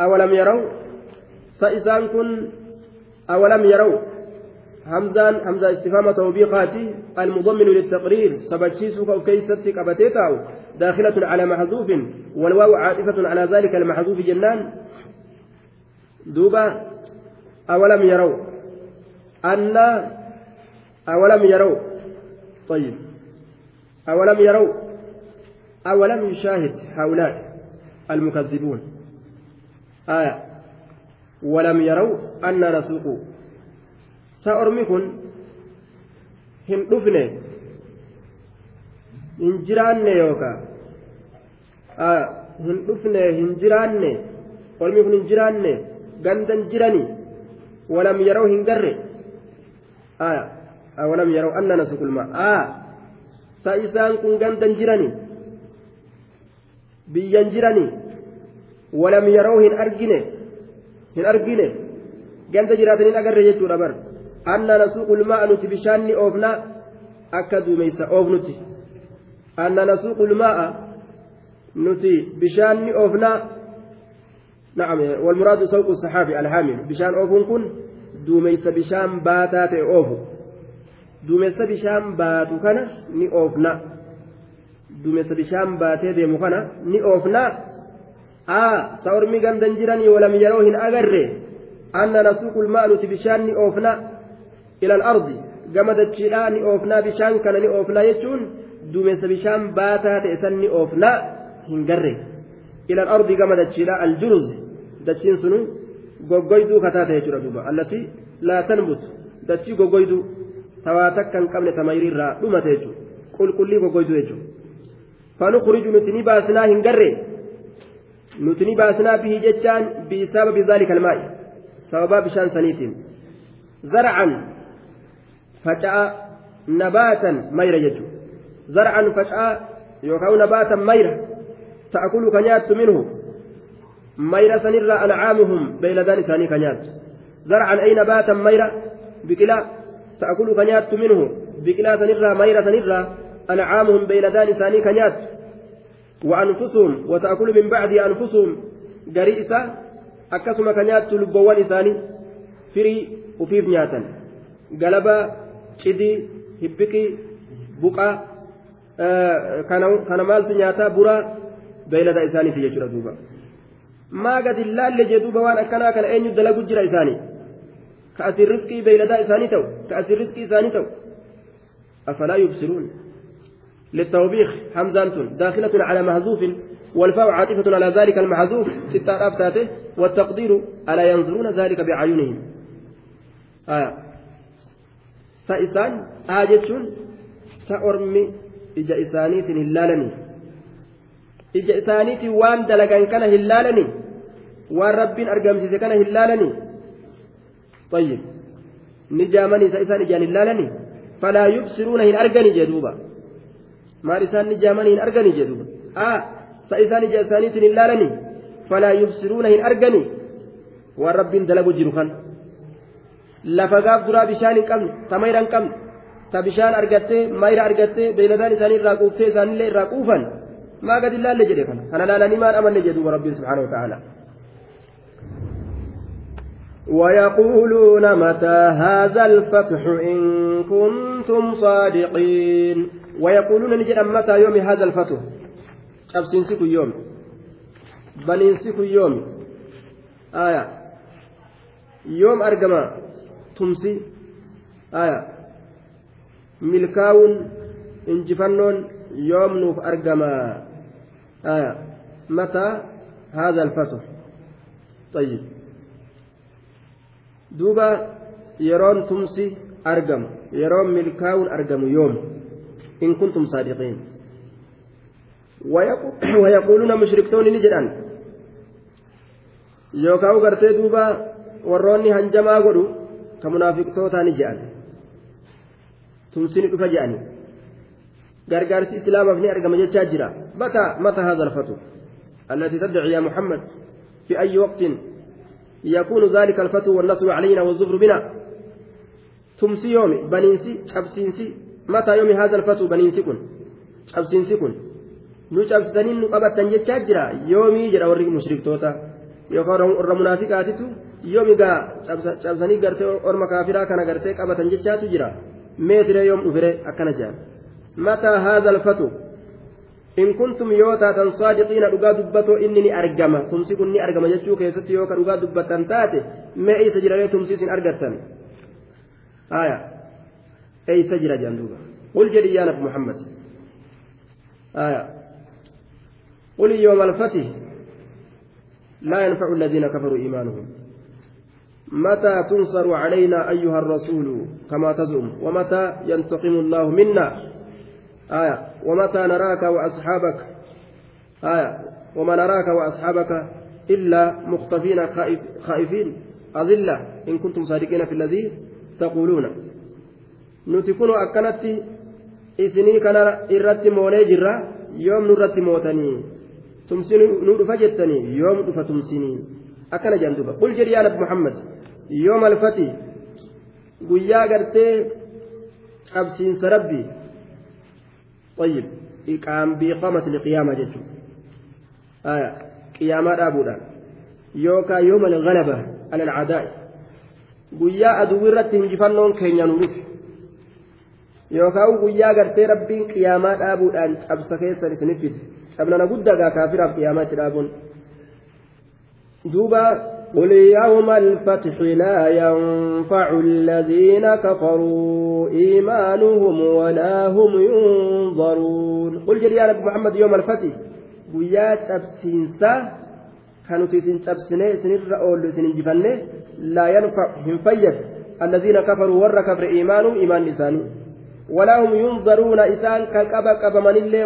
أولم يروا؟ سإسان كن أولم يروا؟ همزان همزة استفهام توبيقاتي المضمن للتقرير سبتشيسوك أو كيستك أبتيتاو داخلة على محذوف والواو عاطفة على ذلك المحذوف جنان. دوبا أولم يروا أن أولم يروا طيب. أولم يروا أولم يشاهد هؤلاء المكذبون. آية. ولم يروا أن نسوق. سأرمي كن hin dhufne hin jiraanne yookaan hin dhufne hin jiraanne ormi kun hin jiraanne gandan jirani walam yeroo hin garre walam yeroo anna nasukulma sa isaan kun gandan jirani biyyan jirani walam yeroo hin argine hin argine ganda jiraatanii agarre jechuudha bar anna nasuuqul ma'a nuti bishaanni oofna akka duumeysa oofnuti. Anna nasuuqul ma'a nuti bishaanni oofna. نعم والمراد سوق الصحابي الحامل بشان أوفون كن دوميس بشان باتات أوفو دوميس بشان باتو كان ني أوفنا دوميس بشان باتي ديمو كان ني أوفنا آه سأرمي غندن جراني ولم يروهن أغري أن نسوق الماء نتي بشان ني أوفنا إلى الأرض gama dachiidhaa ni oofnaa bishaan kana ni oofnaa jechuun duumessa bishaan baataa ta'e san ni oofnaa hin garre ila ardi gama dachiidhaa aljuruz dachiin sunu goggoyduu kataate jechuudha duuba allatii laa tanbut dachii goggoyduu tawaa takka hin qabne tamayriirraa dhumate jechuudha qulqullii goggoyduu jechuudha fanukuriju nuti ni baasnaa hin garre nuti ni baasnaa bihi jechaan bisababi zaalika almaa'i sababaa bishaan saniitiin zarcan faca'a nabaatan mayra jechuudha zarcan faca'a yookaan nabaatan mayra ta'akulu ka nyaattu minhu mayra sanirraa ancaamihum beeyladaan isaanii ka nyaattu zarcan ay nabaatan mayra biqilaa ta'akulu ka nyaattu minhu biqilaa sanirraa mayra sanirraa ancaamihum beeyladaan isaanii ka nyaattu وأنفسهم وتأكل من بعد أنفسهم قريئسة أكسما كنيات لبوان إساني فري وفيف نياتا قلبا cidii hibbiqii buqaa kana maaltu nyaataa buraa beeylada isaaniiti jechuudha duuba maa gadi laalle jee duuba waan akkanaa kana eenyu dalagu jira isaanii ka asin riskii beeyladaa isaanii ta'u ka asin riskii isaanii ta'u afalaa yubsiruun للتوبيخ حمزة داخلة على محذوف والفاء عاطفة على ذلك المحذوف ستة أفتاته والتقدير ألا ينظرون ذلك بأعينهم آه. ta isaan haa jechuun ta ormi ija isaaniitiin hin laalanii ija isaaniitiin waan dalagan kana hin laalanii waan rabbiin argamsiise kana hin laalanii طيب نجامني سإسان إجان اللالني فلا يبصرون هن أرغني جدوبا ما رسان نجامني هن أرغني جدوبا آه سإسان إجان اللالني فلا يبصرون هن أرغني والرب دلقوا جنخان lafa gaaf duraa bishaan hin qabne ta mayra hin qabne ta bishaan argattee mayra argattee beeyladaan isaanii irraa quuftee isaanillee irraa quufan maa gadi laalle jedhe kana kana laalanii maan amanne jedhuuba rabbiin subhaanahu wataaalaa ويقولون متى هذا الفتح إن كنتم صادقين ويقولون نجد متى يوم هذا الفتح أبسنسك يوم بننسك يوم آية يوم أرجما tumsi aya milkaa'uun injifannoon yoom nuuf argama aya mataa haadha alfasu طيب duuba yeroon tumsi argamu yeroon milkaa'uun argamu yoom in kuntum saadiqiin ويقولون مشركتون نجدان يوكاو غرتي دوبا warroonni hanjamaa godhu ka munaafiqtootaa ni je'an tumsini dhufa je'ani gargaarsi islaamaaf ni argama mata mata haadha alfatu التي تدعي يا محمد في أي وقت يكون ذلك الفتو والنصر علينا والظفر بنا تمسي يومي بنينسي شبسينسي متى يوم هذا الفتو بنينسي كن شبسينسي كن nu cabsitanii nu qabattan jechaa jira yoomii jedha warri yoom egaa cabsanii gartee orma kaafiraa kana gartee qabatan jechaatu jira meetiree yoom dhufire akkana jedhan mataa haadha alfatu in kuntum yoo taatan saadiqiina dhugaa dubbatoo inni ni argama tumsi kun ni argama jechuu keessatti yoo ka dhugaa dubbattan taate mee eeysa jiraree tumsi isin argattan haya eeysa jira jedhan duuba qul jedhi yaa nabi muhammad haya qul yooma alfatih لا ينفع الذين كفروا إيمانهم متى تنصر علينا أيها الرسول؟ كما تزعم ومتى ينتقم الله منا؟ آية. ومتى نراك وأصحابك؟ آية. وما نراك وأصحابك إلا مختفين خائف خائفين. أذلة. إن كنتم صادقين في الذي تقولون. نتكون أكنت إثني كان إرت موني جرا يوم نرت موتني. tumsini nu dhufa jettanii yoom dhufa tumsinii akkana jedhan duba qul jedhi yaa nabi muhammad yoom alfati guyyaa gartee cabsiinsa rabbi طيب إقام بإقامة القيامة جدو آية قيامة أبودا يوكا يوم الغلبة على العداء guyyaa aduu irratti hinjifannoon keenya nu dhufe yookaan guyyaa gartee rabbiin qiyaamaa dhaabuudhaan cabsa keessan isinif fide cabnana guddagaa kaafiraaf qiyaamaa itti dhaabuun duuba قل يوم الفتح لا ينفع الذين كفروا إيمانهم ولا هم ينظرون. قل يا نبي محمد يوم الفتح. ويا تبسينسا. كانوا تيسين تبسنه سنر أول سنين جفنه لا ينفع هم فيد الذين كفروا ور كفر إيمانهم إيمان لسانه ولا هم ينظرون. إسان كقبا قبا من الله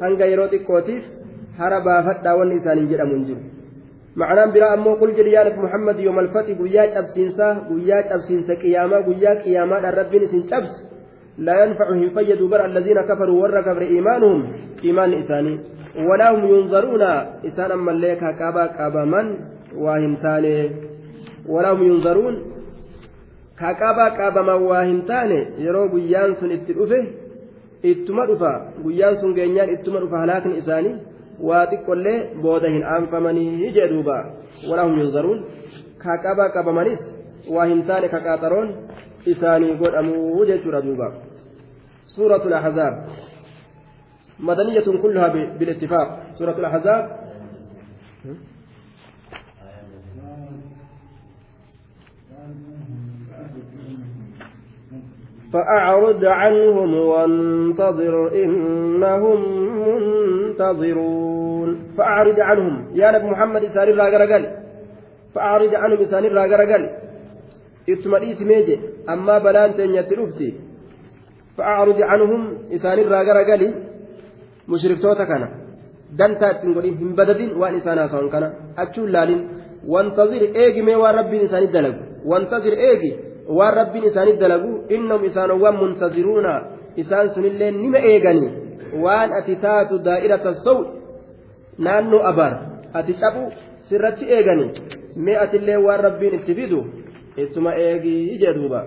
hanga yeroo xiqqootiif hara baafadhaa wanni isaaniin jedhamu ammoo qul jedhi yaa nabi muhammad yooma alfati guyyaa cabsiinsaa guyyaa cabsiinsa qiyaamaa guyyaa qiyaamaadhaan rabbiin isin cabse لا ينفع هم فيدوا بر الذين كفروا ور كفر إيمانهم إيمان إساني ولا هم ينظرون إسان أما الليك كابا كابا من واهمتاني ولا هم ينظرون كابا كابا من واهمتاني يرو بيان سن اتلوفه ittuma dhufa guyyaan sun geenyaan ittuma dhufa waa xiqqollee booda hin aanfamanii jee duuba walaa hum yunzaruun ka qaba qabamanis waa hin taane ka qaaxaroon isaanii godhamuu jechuudha duuba سورة الأحزاب مدنية كلها بالاتفاق سورة الأحزاب فأعرض عنهم وانتظر إنهم منتظرون. فأعرض عنهم. يا نبي محمد إسان الراجرجل فأعرض عنهم إسان الراجرجل إتمريت ميجي. أما بلان تنيت رفتي. فأعرض عنهم إسان الراجرجل مشرك توتا كان. دنتا تنقولي هم بددين وان إسانا كان. أتشول لالين. وانتظر إيجي مي وربي إسان الدلق وانتظر إيجي. Waan rabbiin isaanii dalagu innahum isaanowwan muntaziruuna isaan sunillee nima eeganii waan ati taatu daa'irata sow naannoo abar ati cabu sirratti eeganii mee atillee waan rabbiin itti fidu ittuma eegii jedhuuba